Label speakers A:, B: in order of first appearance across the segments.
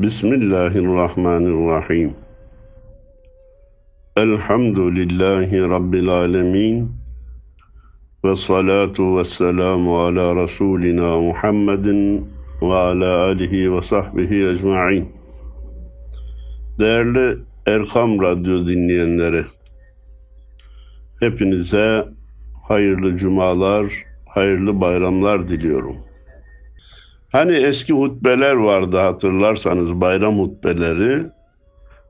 A: Bismillahirrahmanirrahim. Elhamdülillahi Rabbil alemin. Ve salatu ve selamu ala Resulina Muhammedin ve ala alihi ve sahbihi ecma'in. Değerli Erkam Radyo dinleyenleri, hepinize hayırlı cumalar, hayırlı bayramlar diliyorum. Hani eski hutbeler vardı hatırlarsanız bayram hutbeleri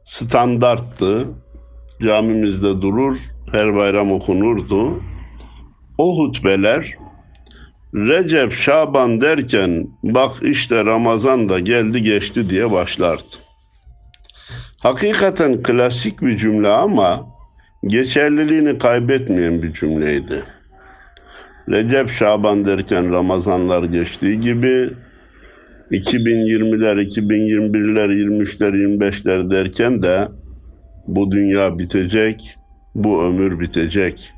A: standarttı. Camimizde durur, her bayram okunurdu. O hutbeler Recep, Şaban derken bak işte Ramazan da geldi geçti diye başlardı. Hakikaten klasik bir cümle ama geçerliliğini kaybetmeyen bir cümleydi. Recep, Şaban derken Ramazanlar geçtiği gibi 2020'ler, 2021'ler, 23'ler, 25'ler derken de bu dünya bitecek, bu ömür bitecek.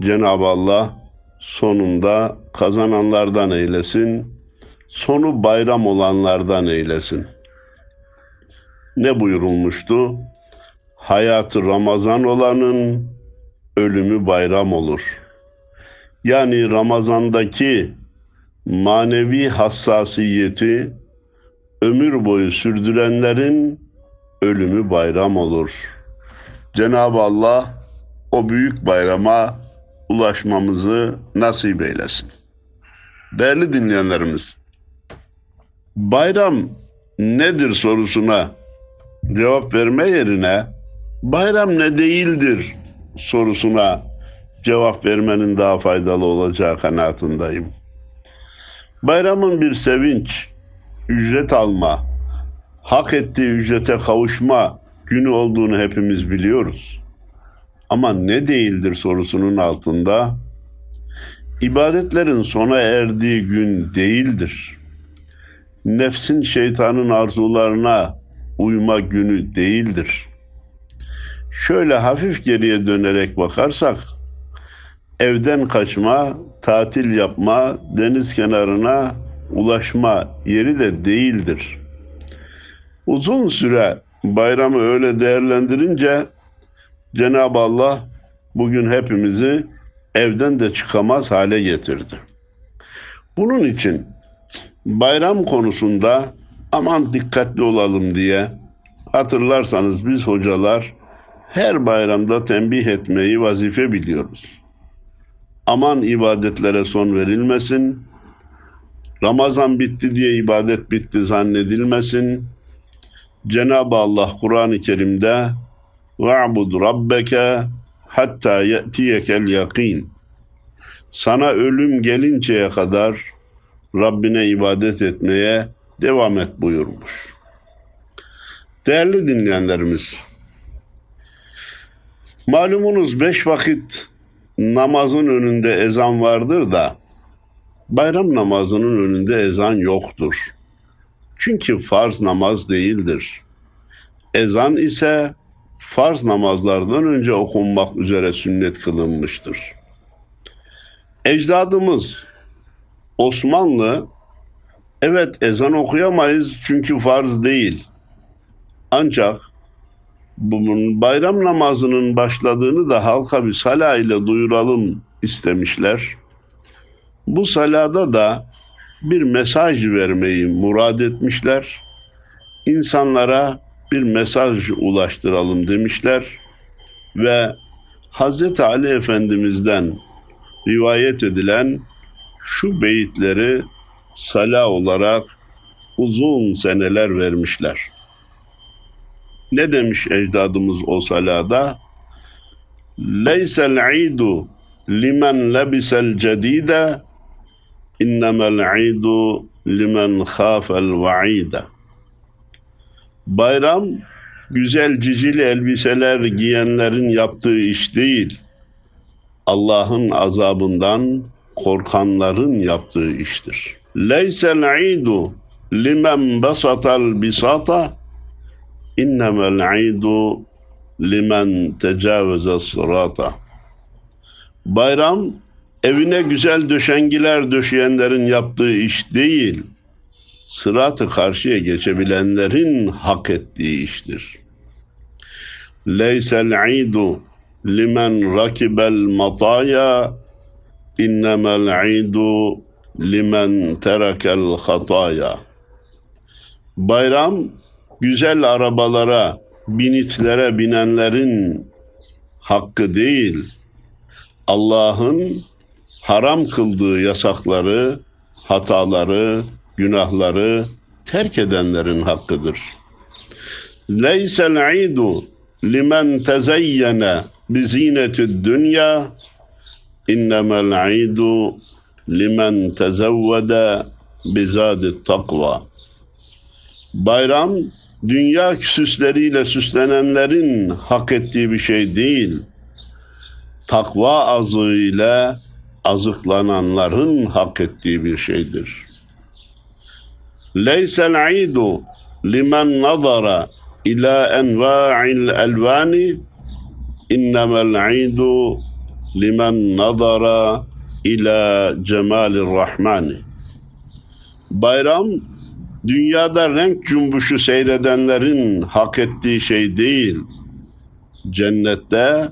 A: Cenab-ı Allah sonunda kazananlardan eylesin, sonu bayram olanlardan eylesin. Ne buyurulmuştu? Hayatı Ramazan olanın ölümü bayram olur. Yani Ramazandaki manevi hassasiyeti ömür boyu sürdürenlerin ölümü bayram olur. Cenab-ı Allah o büyük bayrama ulaşmamızı nasip eylesin. Değerli dinleyenlerimiz, bayram nedir sorusuna cevap verme yerine bayram ne değildir sorusuna cevap vermenin daha faydalı olacağı kanaatindeyim. Bayramın bir sevinç, ücret alma, hak ettiği ücrete kavuşma günü olduğunu hepimiz biliyoruz. Ama ne değildir sorusunun altında ibadetlerin sona erdiği gün değildir. Nefsin şeytanın arzularına uyma günü değildir. Şöyle hafif geriye dönerek bakarsak evden kaçma, tatil yapma, deniz kenarına ulaşma yeri de değildir. Uzun süre bayramı öyle değerlendirince Cenab-ı Allah bugün hepimizi evden de çıkamaz hale getirdi. Bunun için bayram konusunda aman dikkatli olalım diye hatırlarsanız biz hocalar her bayramda tembih etmeyi vazife biliyoruz aman ibadetlere son verilmesin. Ramazan bitti diye ibadet bitti zannedilmesin. Cenab-ı Allah Kur'an-ı Kerim'de ve'bud rabbeke hatta ye'tiyekel yakin. Sana ölüm gelinceye kadar Rabbine ibadet etmeye devam et buyurmuş. Değerli dinleyenlerimiz, malumunuz beş vakit namazın önünde ezan vardır da bayram namazının önünde ezan yoktur. Çünkü farz namaz değildir. Ezan ise farz namazlardan önce okunmak üzere sünnet kılınmıştır. Ecdadımız Osmanlı evet ezan okuyamayız çünkü farz değil. Ancak bunun bayram namazının başladığını da halka bir sala ile duyuralım istemişler. Bu salada da bir mesaj vermeyi murad etmişler. İnsanlara bir mesaj ulaştıralım demişler ve Hz. Ali Efendimiz'den rivayet edilen şu beyitleri sala olarak uzun seneler vermişler. Ne demiş ecdadımız o salada? Leysel idu limen lebisel cedide innemel idu limen khafel va'ide. Bayram güzel cicili elbiseler giyenlerin yaptığı iş değil. Allah'ın azabından korkanların yaptığı iştir. Leysel idu limen basatal bisata innemel idu limen tecavüze sırata. Bayram evine güzel döşengiler döşeyenlerin yaptığı iş değil. sıratı karşıya geçebilenlerin hak ettiği iştir. Leysel idu limen rakibel mataya innemel idu limen terekel hataya. Bayram güzel arabalara, binitlere binenlerin hakkı değil, Allah'ın haram kıldığı yasakları, hataları, günahları terk edenlerin hakkıdır. Leysel idu limen tezeyyene bizinetid dünya innemel idu limen tezevvede bizadit takva. Bayram dünya süsleriyle süslenenlerin hak ettiği bir şey değil. Takva azığıyla azıklananların hak ettiği bir şeydir. Leysel idu limen nazara ila enva'il elvani innemel idu limen nazara ila cemalir rahmani. Bayram dünyada renk cümbüşü seyredenlerin hak ettiği şey değil. Cennette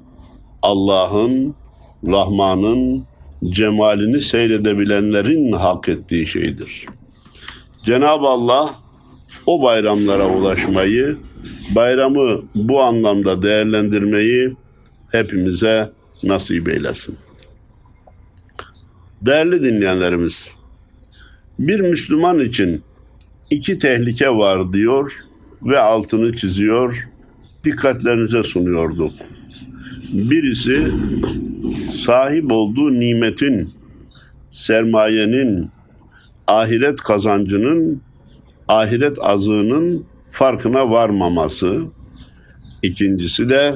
A: Allah'ın, Rahman'ın cemalini seyredebilenlerin hak ettiği şeydir. Cenab-ı Allah o bayramlara ulaşmayı, bayramı bu anlamda değerlendirmeyi hepimize nasip eylesin. Değerli dinleyenlerimiz, bir Müslüman için iki tehlike var diyor ve altını çiziyor, dikkatlerinize sunuyorduk. Birisi sahip olduğu nimetin, sermayenin, ahiret kazancının, ahiret azığının farkına varmaması. İkincisi de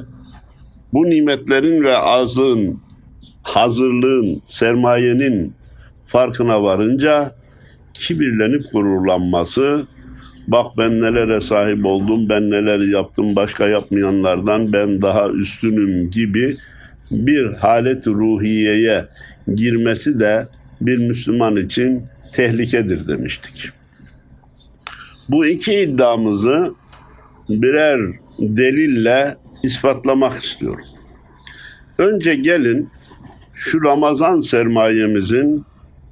A: bu nimetlerin ve azığın, hazırlığın, sermayenin farkına varınca kibirlenip gururlanması, bak ben nelere sahip oldum, ben neler yaptım başka yapmayanlardan ben daha üstünüm gibi bir halet ruhiyeye girmesi de bir Müslüman için tehlikedir demiştik. Bu iki iddiamızı birer delille ispatlamak istiyorum. Önce gelin şu Ramazan sermayemizin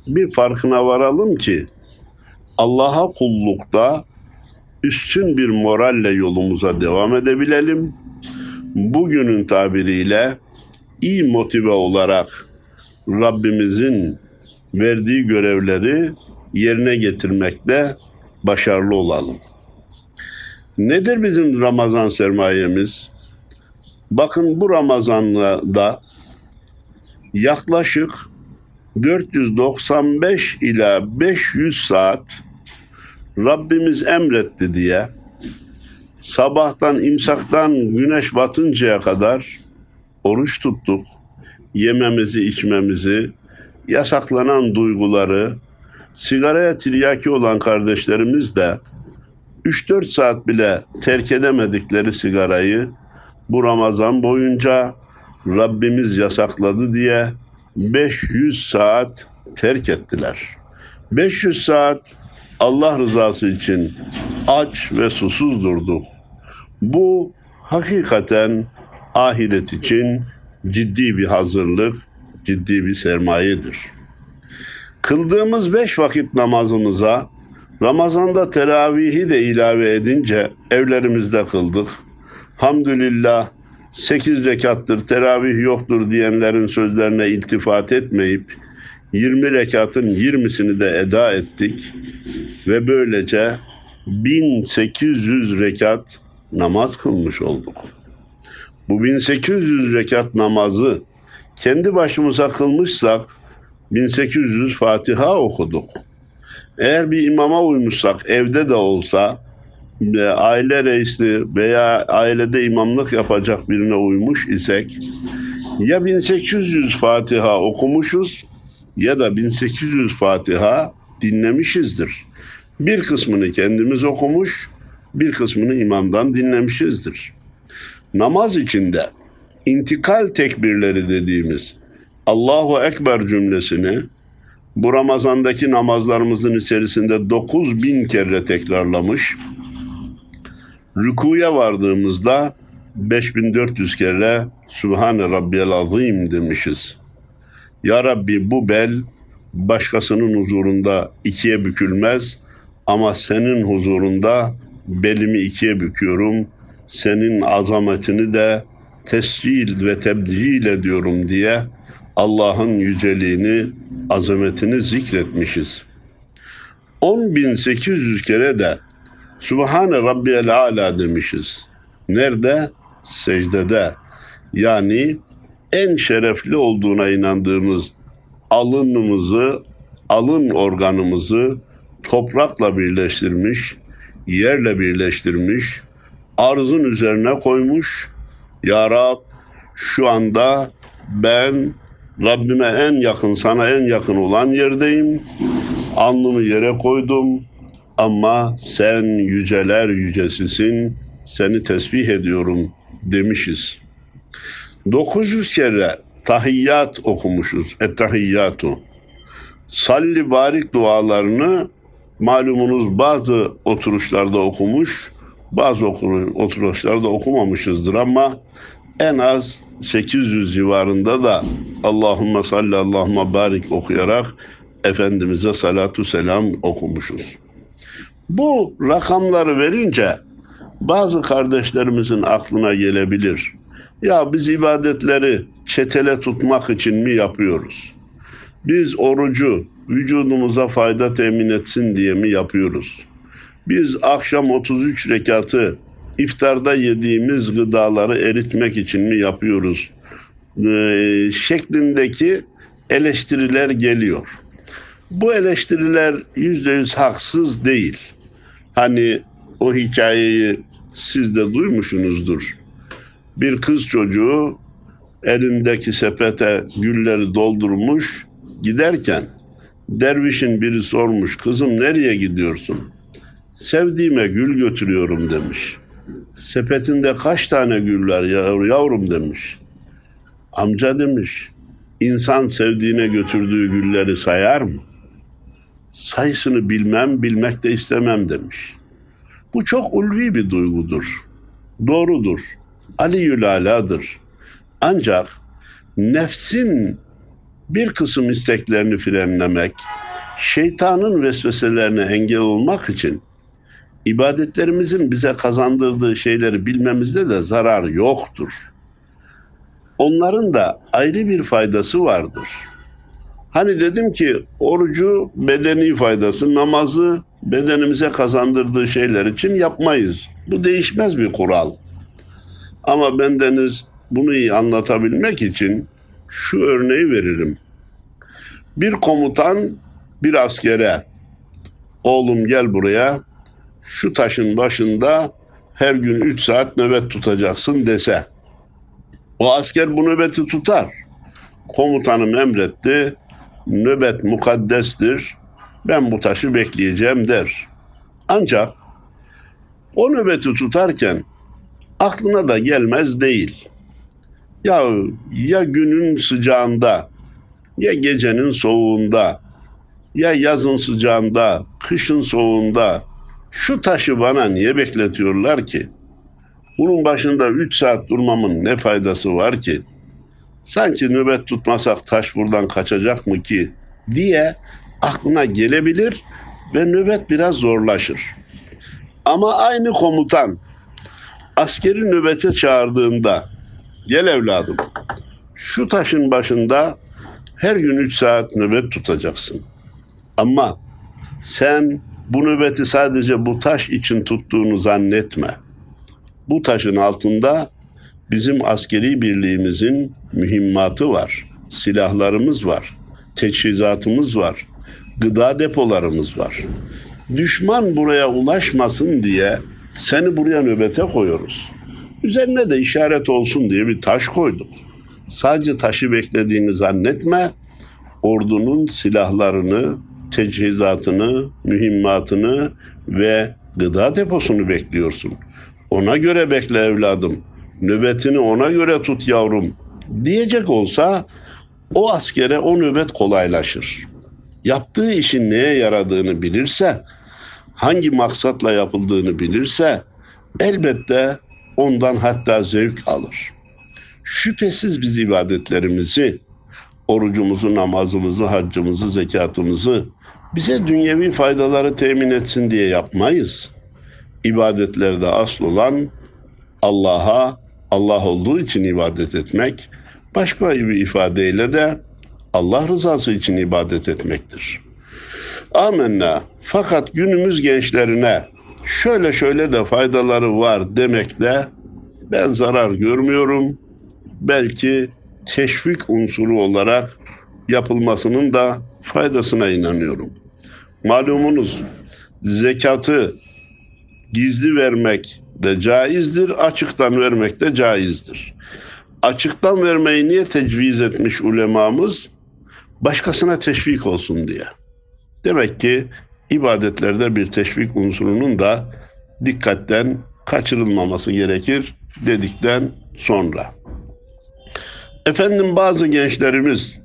A: bir farkına varalım ki Allah'a kullukta üstün bir moralle yolumuza devam edebilelim. Bugünün tabiriyle iyi motive olarak Rabbimizin verdiği görevleri yerine getirmekte başarılı olalım. Nedir bizim Ramazan sermayemiz? Bakın bu Ramazan'da yaklaşık 495 ila 500 saat Rabbimiz emretti diye sabahtan imsaktan güneş batıncaya kadar oruç tuttuk. Yememizi, içmemizi, yasaklanan duyguları, sigaraya tiryaki olan kardeşlerimiz de 3-4 saat bile terk edemedikleri sigarayı bu Ramazan boyunca Rabbimiz yasakladı diye 500 saat terk ettiler. 500 saat Allah rızası için aç ve susuz durduk. Bu hakikaten ahiret için ciddi bir hazırlık, ciddi bir sermayedir. Kıldığımız beş vakit namazımıza Ramazan'da teravihi de ilave edince evlerimizde kıldık. Hamdülillah 8 rekattır teravih yoktur diyenlerin sözlerine iltifat etmeyip 20 rekatın 20'sini de eda ettik ve böylece 1800 rekat namaz kılmış olduk. Bu 1800 rekat namazı kendi başımıza kılmışsak 1800 Fatiha okuduk. Eğer bir imama uymuşsak evde de olsa aile reisli veya ailede imamlık yapacak birine uymuş isek ya 1800 Fatiha okumuşuz ya da 1800 Fatiha dinlemişizdir. Bir kısmını kendimiz okumuş, bir kısmını imamdan dinlemişizdir. Namaz içinde intikal tekbirleri dediğimiz Allahu Ekber cümlesini bu Ramazan'daki namazlarımızın içerisinde 9000 kere tekrarlamış. Rükuya vardığımızda 5400 kere Sübhane Rabbiyel Azim demişiz. Ya Rabbi bu bel başkasının huzurunda ikiye bükülmez ama senin huzurunda belimi ikiye büküyorum. Senin azametini de tescil ve tebdil ediyorum diye Allah'ın yüceliğini, azametini zikretmişiz. 10.800 kere de Subhane Rabbiyel Ala demişiz. Nerede? Secdede. Yani en şerefli olduğuna inandığımız alınımızı, alın organımızı toprakla birleştirmiş, yerle birleştirmiş, arzın üzerine koymuş. Ya Rab şu anda ben Rabbime en yakın, sana en yakın olan yerdeyim. Alnımı yere koydum ama sen yüceler yücesisin, seni tesbih ediyorum demişiz. 900 kere tahiyyat okumuşuz. Ettehiyyatu. Salli barik dualarını malumunuz bazı oturuşlarda okumuş, bazı oturuşlarda okumamışızdır ama en az 800 civarında da Allahümme salli Allahümme barik okuyarak Efendimiz'e salatu selam okumuşuz. Bu rakamları verince bazı kardeşlerimizin aklına gelebilir. Ya biz ibadetleri çetele tutmak için mi yapıyoruz? Biz orucu vücudumuza fayda temin etsin diye mi yapıyoruz? Biz akşam 33 rekatı iftarda yediğimiz gıdaları eritmek için mi yapıyoruz? Ee, şeklindeki eleştiriler geliyor. Bu eleştiriler yüzde yüz haksız değil. Hani o hikayeyi siz de duymuşsunuzdur. Bir kız çocuğu elindeki sepete gülleri doldurmuş giderken dervişin biri sormuş kızım nereye gidiyorsun? Sevdiğime gül götürüyorum demiş. Sepetinde kaç tane güller yavrum demiş. Amca demiş insan sevdiğine götürdüğü gülleri sayar mı? Sayısını bilmem, bilmek de istemem demiş. Bu çok ulvi bir duygudur. Doğrudur. Ali Yülaladır. Ancak nefsin bir kısım isteklerini frenlemek, şeytanın vesveselerine engel olmak için ibadetlerimizin bize kazandırdığı şeyleri bilmemizde de zarar yoktur. Onların da ayrı bir faydası vardır. Hani dedim ki orucu bedeni faydası, namazı bedenimize kazandırdığı şeyler için yapmayız. Bu değişmez bir kural. Ama bendeniz bunu iyi anlatabilmek için şu örneği veririm. Bir komutan bir askere oğlum gel buraya şu taşın başında her gün 3 saat nöbet tutacaksın dese. O asker bu nöbeti tutar. Komutanım emretti. Nöbet mukaddestir. Ben bu taşı bekleyeceğim der. Ancak o nöbeti tutarken aklına da gelmez değil. Ya ya günün sıcağında ya gecenin soğuğunda ya yazın sıcağında, kışın soğuğunda şu taşı bana niye bekletiyorlar ki? Bunun başında 3 saat durmamın ne faydası var ki? Sanki nöbet tutmasak taş buradan kaçacak mı ki? diye aklına gelebilir ve nöbet biraz zorlaşır. Ama aynı komutan askeri nöbete çağırdığında gel evladım şu taşın başında her gün 3 saat nöbet tutacaksın. Ama sen bu nöbeti sadece bu taş için tuttuğunu zannetme. Bu taşın altında bizim askeri birliğimizin mühimmatı var, silahlarımız var, teçhizatımız var, gıda depolarımız var. Düşman buraya ulaşmasın diye seni buraya nöbete koyuyoruz. Üzerine de işaret olsun diye bir taş koyduk. Sadece taşı beklediğini zannetme. Ordunun silahlarını, teçhizatını, mühimmatını ve gıda deposunu bekliyorsun. Ona göre bekle evladım. Nöbetini ona göre tut yavrum diyecek olsa o askere o nöbet kolaylaşır. yaptığı işin neye yaradığını bilirse, hangi maksatla yapıldığını bilirse elbette ondan hatta zevk alır. Şüphesiz biz ibadetlerimizi, orucumuzu, namazımızı, haccımızı, zekatımızı bize dünyevi faydaları temin etsin diye yapmayız. İbadetlerde asıl olan Allah'a Allah olduğu için ibadet etmek, başka bir ifadeyle de Allah rızası için ibadet etmektir. Amenna. Fakat günümüz gençlerine şöyle şöyle de faydaları var demekle ben zarar görmüyorum. Belki teşvik unsuru olarak yapılmasının da faydasına inanıyorum. Malumunuz zekatı gizli vermek de caizdir, açıktan vermek de caizdir. Açıktan vermeyi niye tecviz etmiş ulemamız? Başkasına teşvik olsun diye. Demek ki ibadetlerde bir teşvik unsurunun da dikkatten kaçırılmaması gerekir dedikten sonra. Efendim bazı gençlerimiz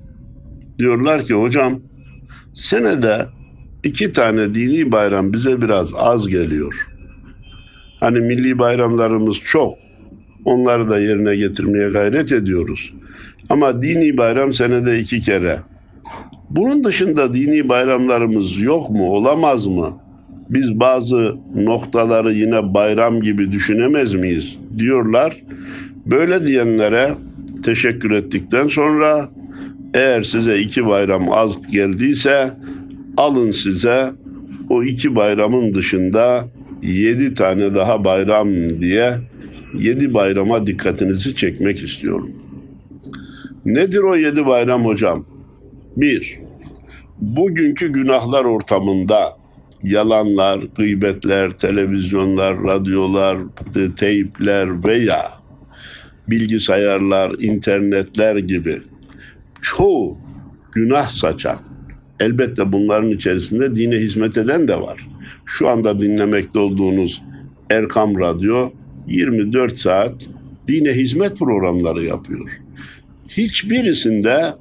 A: diyorlar ki hocam senede iki tane dini bayram bize biraz az geliyor. Hani milli bayramlarımız çok. Onları da yerine getirmeye gayret ediyoruz. Ama dini bayram senede iki kere. Bunun dışında dini bayramlarımız yok mu, olamaz mı? Biz bazı noktaları yine bayram gibi düşünemez miyiz diyorlar. Böyle diyenlere teşekkür ettikten sonra eğer size iki bayram az geldiyse alın size o iki bayramın dışında yedi tane daha bayram diye yedi bayrama dikkatinizi çekmek istiyorum. Nedir o yedi bayram hocam? Bir, bugünkü günahlar ortamında yalanlar, gıybetler, televizyonlar, radyolar, teypler veya bilgisayarlar, internetler gibi çoğu günah saçan, elbette bunların içerisinde dine hizmet eden de var. Şu anda dinlemekte olduğunuz Erkam Radyo 24 saat dine hizmet programları yapıyor. Hiçbirisinde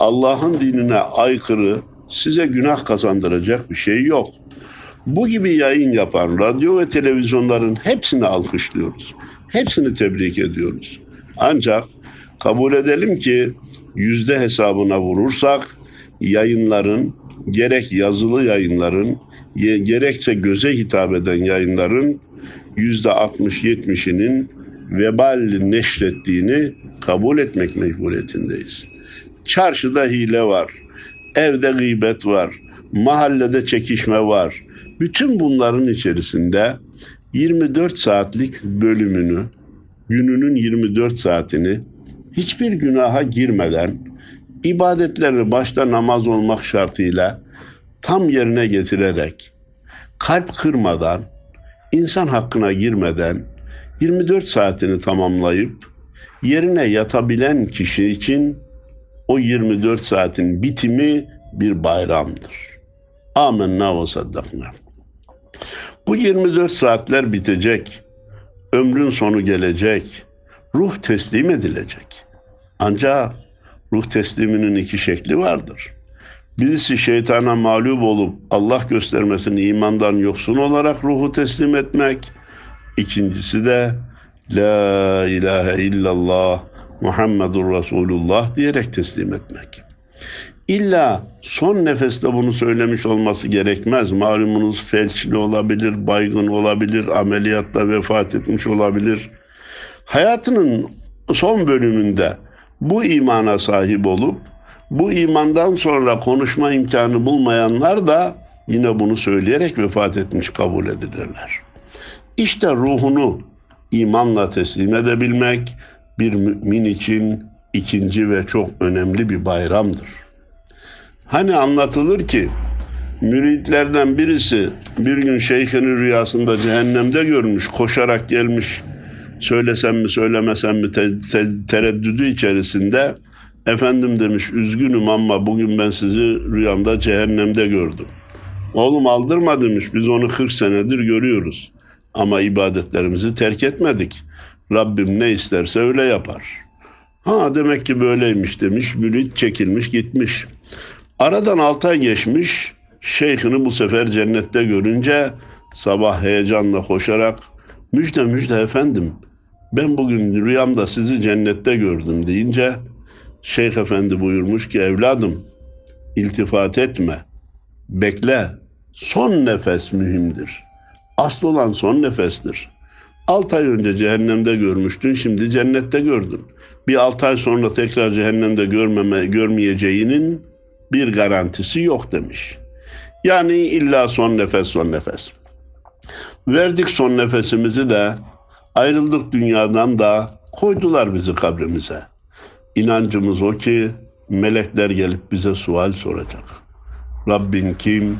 A: Allah'ın dinine aykırı, size günah kazandıracak bir şey yok. Bu gibi yayın yapan radyo ve televizyonların hepsini alkışlıyoruz. Hepsini tebrik ediyoruz. Ancak kabul edelim ki yüzde hesabına vurursak yayınların gerek yazılı yayınların gerekçe göze hitap eden yayınların yüzde 60-70'inin vebal neşrettiğini kabul etmek mecburiyetindeyiz. Çarşıda hile var, evde gıybet var, mahallede çekişme var. Bütün bunların içerisinde 24 saatlik bölümünü, gününün 24 saatini hiçbir günaha girmeden ibadetleri başta namaz olmak şartıyla tam yerine getirerek kalp kırmadan, insan hakkına girmeden 24 saatini tamamlayıp yerine yatabilen kişi için o 24 saatin bitimi bir bayramdır. Amenna ve saddakna. Bu 24 saatler bitecek. Ömrün sonu gelecek. Ruh teslim edilecek. Ancak ruh tesliminin iki şekli vardır. Birisi şeytana mağlup olup Allah göstermesini imandan yoksun olarak ruhu teslim etmek. İkincisi de La ilahe illallah Muhammedur Resulullah diyerek teslim etmek. İlla son nefeste bunu söylemiş olması gerekmez. Malumunuz felçli olabilir, baygın olabilir, ameliyatta vefat etmiş olabilir. Hayatının son bölümünde bu imana sahip olup bu imandan sonra konuşma imkanı bulmayanlar da yine bunu söyleyerek vefat etmiş kabul edilirler. İşte ruhunu imanla teslim edebilmek bir mümin için ikinci ve çok önemli bir bayramdır. Hani anlatılır ki müritlerden birisi bir gün şeyhini rüyasında cehennemde görmüş, koşarak gelmiş. Söylesem mi söylemesem mi te- te- tereddüdü içerisinde efendim demiş üzgünüm ama bugün ben sizi rüyamda cehennemde gördüm. Oğlum aldırma demiş biz onu 40 senedir görüyoruz. Ama ibadetlerimizi terk etmedik. Rabbim ne isterse öyle yapar. Ha demek ki böyleymiş demiş. Mürit çekilmiş gitmiş. Aradan altı ay geçmiş, şeyhini bu sefer cennette görünce sabah heyecanla koşarak müjde müjde efendim ben bugün rüyamda sizi cennette gördüm deyince şeyh efendi buyurmuş ki evladım iltifat etme, bekle, son nefes mühimdir. Asıl olan son nefestir. 6 ay önce cehennemde görmüştün, şimdi cennette gördün. Bir 6 ay sonra tekrar cehennemde görmeme, görmeyeceğinin bir garantisi yok demiş. Yani illa son nefes son nefes. Verdik son nefesimizi de ayrıldık dünyadan da koydular bizi kabrimize. İnancımız o ki melekler gelip bize sual soracak. Rabbin kim?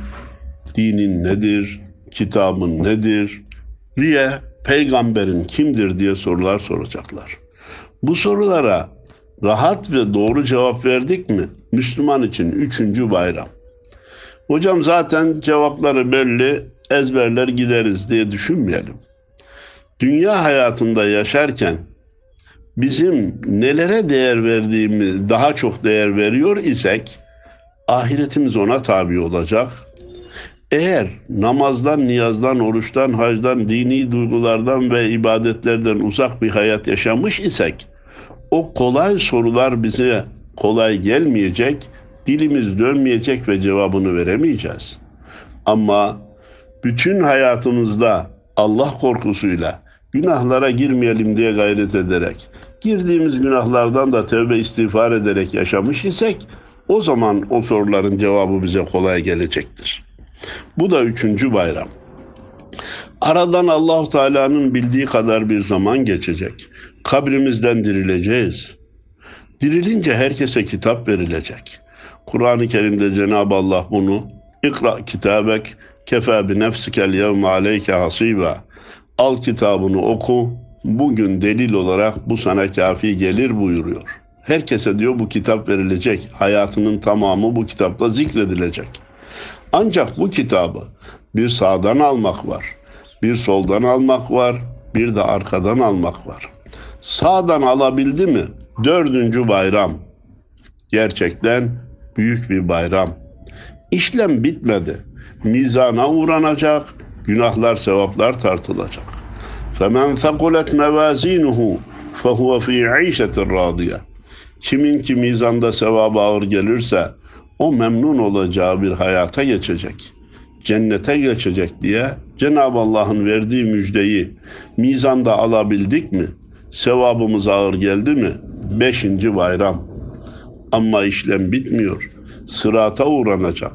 A: Dinin nedir? Kitabın nedir? diye peygamberin kimdir diye sorular soracaklar. Bu sorulara rahat ve doğru cevap verdik mi? Müslüman için üçüncü bayram. Hocam zaten cevapları belli, ezberler gideriz diye düşünmeyelim. Dünya hayatında yaşarken bizim nelere değer verdiğimiz daha çok değer veriyor isek ahiretimiz ona tabi olacak. Eğer namazdan, niyazdan, oruçtan, hacdan, dini duygulardan ve ibadetlerden uzak bir hayat yaşamış isek o kolay sorular bize kolay gelmeyecek, dilimiz dönmeyecek ve cevabını veremeyeceğiz. Ama bütün hayatımızda Allah korkusuyla günahlara girmeyelim diye gayret ederek, girdiğimiz günahlardan da tövbe istiğfar ederek yaşamış isek, o zaman o soruların cevabı bize kolay gelecektir. Bu da üçüncü bayram. Aradan Allahu Teala'nın bildiği kadar bir zaman geçecek. Kabrimizden dirileceğiz. Dirilince herkese kitap verilecek. Kur'an-ı Kerim'de Cenab-ı Allah bunu İkra kitabek kefe bi nefsikel yevme aleyke hasiba. Al kitabını oku, bugün delil olarak bu sana kafi gelir buyuruyor. Herkese diyor bu kitap verilecek. Hayatının tamamı bu kitapta zikredilecek. Ancak bu kitabı bir sağdan almak var, bir soldan almak var, bir de arkadan almak var. Sağdan alabildi mi? Dördüncü bayram. Gerçekten büyük bir bayram. İşlem bitmedi. Mizana uğranacak, günahlar sevaplar tartılacak. فَمَنْ ثَقُلَتْ مَوَازِينُهُ فَهُوَ فِي عَيْشَةٍ رَاضِيَةٍ Kimin ki mizanda sevabı ağır gelirse o memnun olacağı bir hayata geçecek. Cennete geçecek diye Cenab-ı Allah'ın verdiği müjdeyi mizanda alabildik mi? Sevabımız ağır geldi mi? Beşinci bayram. Ama işlem bitmiyor. Sırata uğranacak.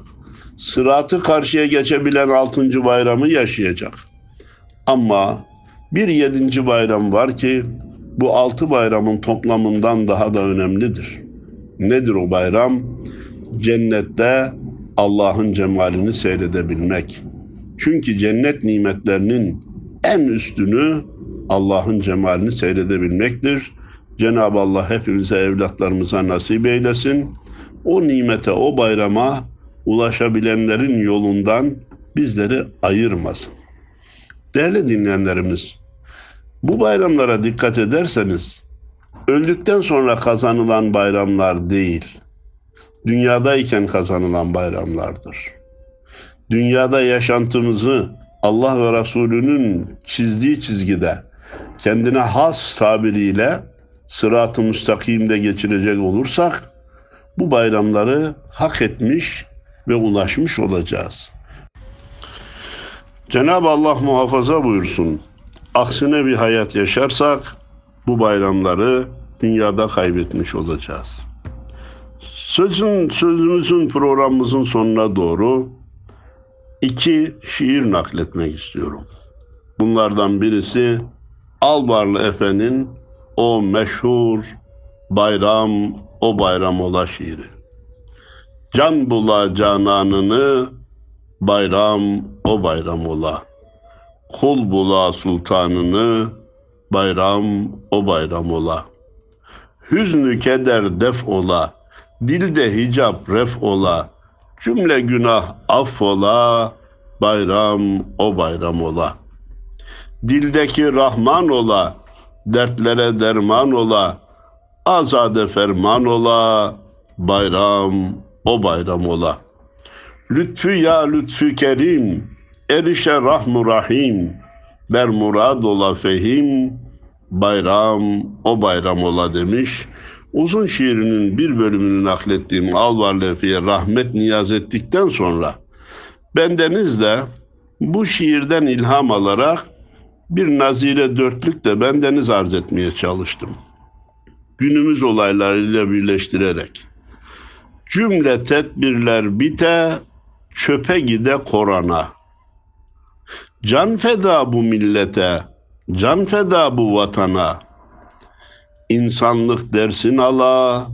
A: Sıratı karşıya geçebilen altıncı bayramı yaşayacak. Ama bir yedinci bayram var ki bu altı bayramın toplamından daha da önemlidir. Nedir o bayram? Cennette Allah'ın cemalini seyredebilmek. Çünkü cennet nimetlerinin en üstünü Allah'ın cemalini seyredebilmektir. Cenab-ı Allah hepimize evlatlarımıza nasip eylesin. O nimete, o bayrama ulaşabilenlerin yolundan bizleri ayırmasın. Değerli dinleyenlerimiz, bu bayramlara dikkat ederseniz öldükten sonra kazanılan bayramlar değil, dünyadayken kazanılan bayramlardır. Dünyada yaşantımızı Allah ve Resulünün çizdiği çizgide kendine has tabiriyle sırat-ı müstakimde geçirecek olursak bu bayramları hak etmiş ve ulaşmış olacağız. Cenab-ı Allah muhafaza buyursun. Aksine bir hayat yaşarsak bu bayramları dünyada kaybetmiş olacağız. Sözün, sözümüzün programımızın sonuna doğru iki şiir nakletmek istiyorum. Bunlardan birisi Albarlı Efe'nin o meşhur bayram, o bayram ola şiiri. Can bula cananını, bayram o bayram ola. Kul bula sultanını, bayram o bayram ola. Hüznü keder def ola, dilde hicap ref ola, cümle günah affola, bayram o bayram ola. Dildeki Rahman ola, dertlere derman ola, azade ferman ola, bayram o bayram ola. Lütfü ya lütfü kerim, erişe rahmu rahim, ber murad ola fehim, bayram o bayram ola demiş. Uzun şiirinin bir bölümünü naklettiğim Alvar Lefi'ye rahmet niyaz ettikten sonra bendenizle bu şiirden ilham alarak bir nazire dörtlük de bendeniz arz etmeye çalıştım. Günümüz olaylarıyla birleştirerek. Cümle tedbirler bite, çöpe gide Korana. Can feda bu millete, can feda bu vatana. İnsanlık dersin ala,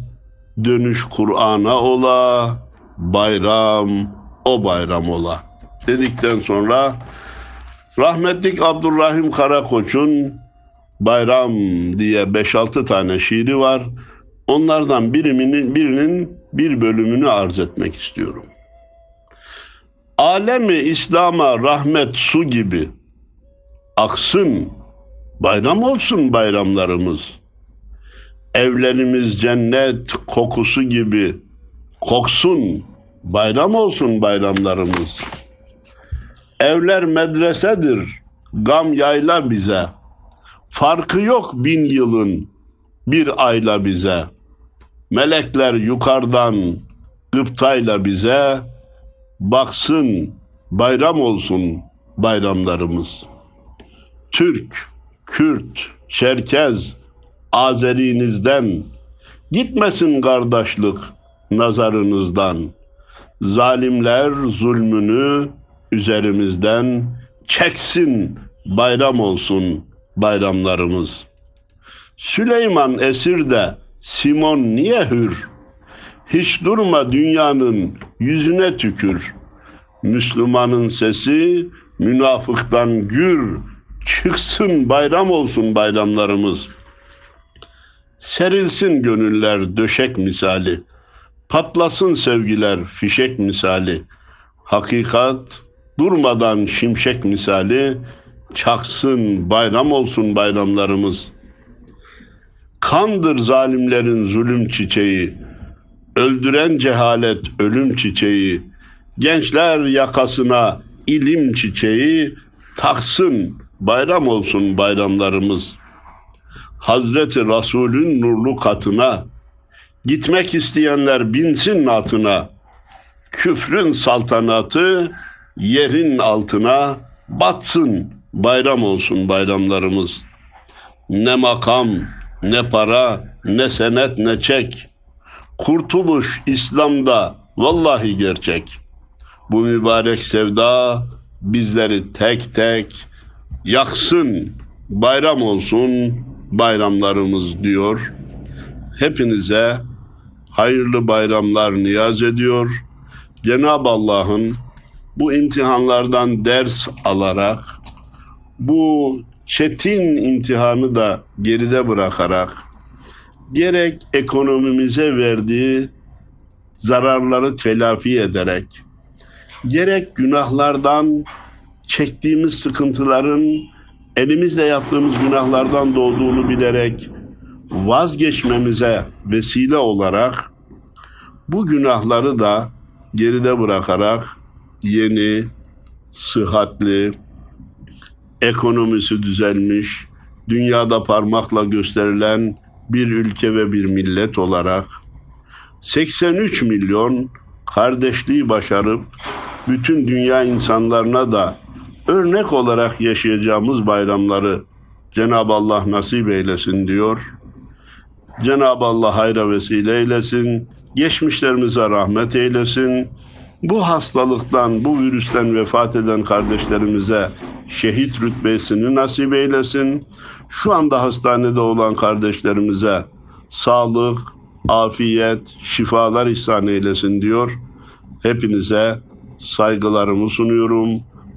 A: dönüş Kur'an'a ola, bayram o bayram ola. Dedikten sonra rahmetlik Abdurrahim Karakoç'un Bayram diye 5-6 tane şiiri var. Onlardan birinin, birinin bir bölümünü arz etmek istiyorum. Alemi İslam'a rahmet su gibi aksın, bayram olsun bayramlarımız. Evlerimiz cennet kokusu gibi koksun, bayram olsun bayramlarımız. Evler medresedir, gam yayla bize. Farkı yok bin yılın bir ayla bize. Melekler yukarıdan gıptayla bize baksın bayram olsun bayramlarımız. Türk, Kürt, Çerkez, Azerinizden gitmesin kardeşlik nazarınızdan. Zalimler zulmünü üzerimizden çeksin bayram olsun bayramlarımız. Süleyman esirde Simon niye hür? Hiç durma dünyanın yüzüne tükür. Müslümanın sesi münafıktan gür. Çıksın bayram olsun bayramlarımız. Serilsin gönüller döşek misali. Patlasın sevgiler fişek misali. Hakikat durmadan şimşek misali çaksın bayram olsun bayramlarımız. Kandır zalimlerin zulüm çiçeği, öldüren cehalet ölüm çiçeği, gençler yakasına ilim çiçeği, taksın bayram olsun bayramlarımız. Hazreti Resulün nurlu katına, gitmek isteyenler binsin atına, küfrün saltanatı yerin altına batsın bayram olsun bayramlarımız. Ne makam, ne para, ne senet, ne çek. Kurtuluş İslam'da vallahi gerçek. Bu mübarek sevda bizleri tek tek yaksın, bayram olsun bayramlarımız diyor. Hepinize hayırlı bayramlar niyaz ediyor. Cenab-ı Allah'ın bu imtihanlardan ders alarak bu çetin imtihanı da geride bırakarak gerek ekonomimize verdiği zararları telafi ederek gerek günahlardan çektiğimiz sıkıntıların elimizle yaptığımız günahlardan doğduğunu bilerek vazgeçmemize vesile olarak bu günahları da geride bırakarak yeni, sıhhatli, ekonomisi düzelmiş, dünyada parmakla gösterilen bir ülke ve bir millet olarak 83 milyon kardeşliği başarıp bütün dünya insanlarına da örnek olarak yaşayacağımız bayramları Cenab-ı Allah nasip eylesin diyor. Cenab-ı Allah hayra vesile eylesin. Geçmişlerimize rahmet eylesin. Bu hastalıktan, bu virüsten vefat eden kardeşlerimize şehit rütbesini nasip eylesin. Şu anda hastanede olan kardeşlerimize sağlık, afiyet, şifalar ihsan eylesin diyor. Hepinize saygılarımı sunuyorum,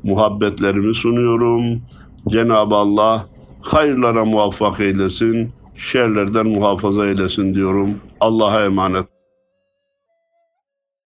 A: muhabbetlerimi sunuyorum. Cenab-ı Allah hayırlara muvaffak eylesin, şerlerden muhafaza eylesin diyorum. Allah'a emanet.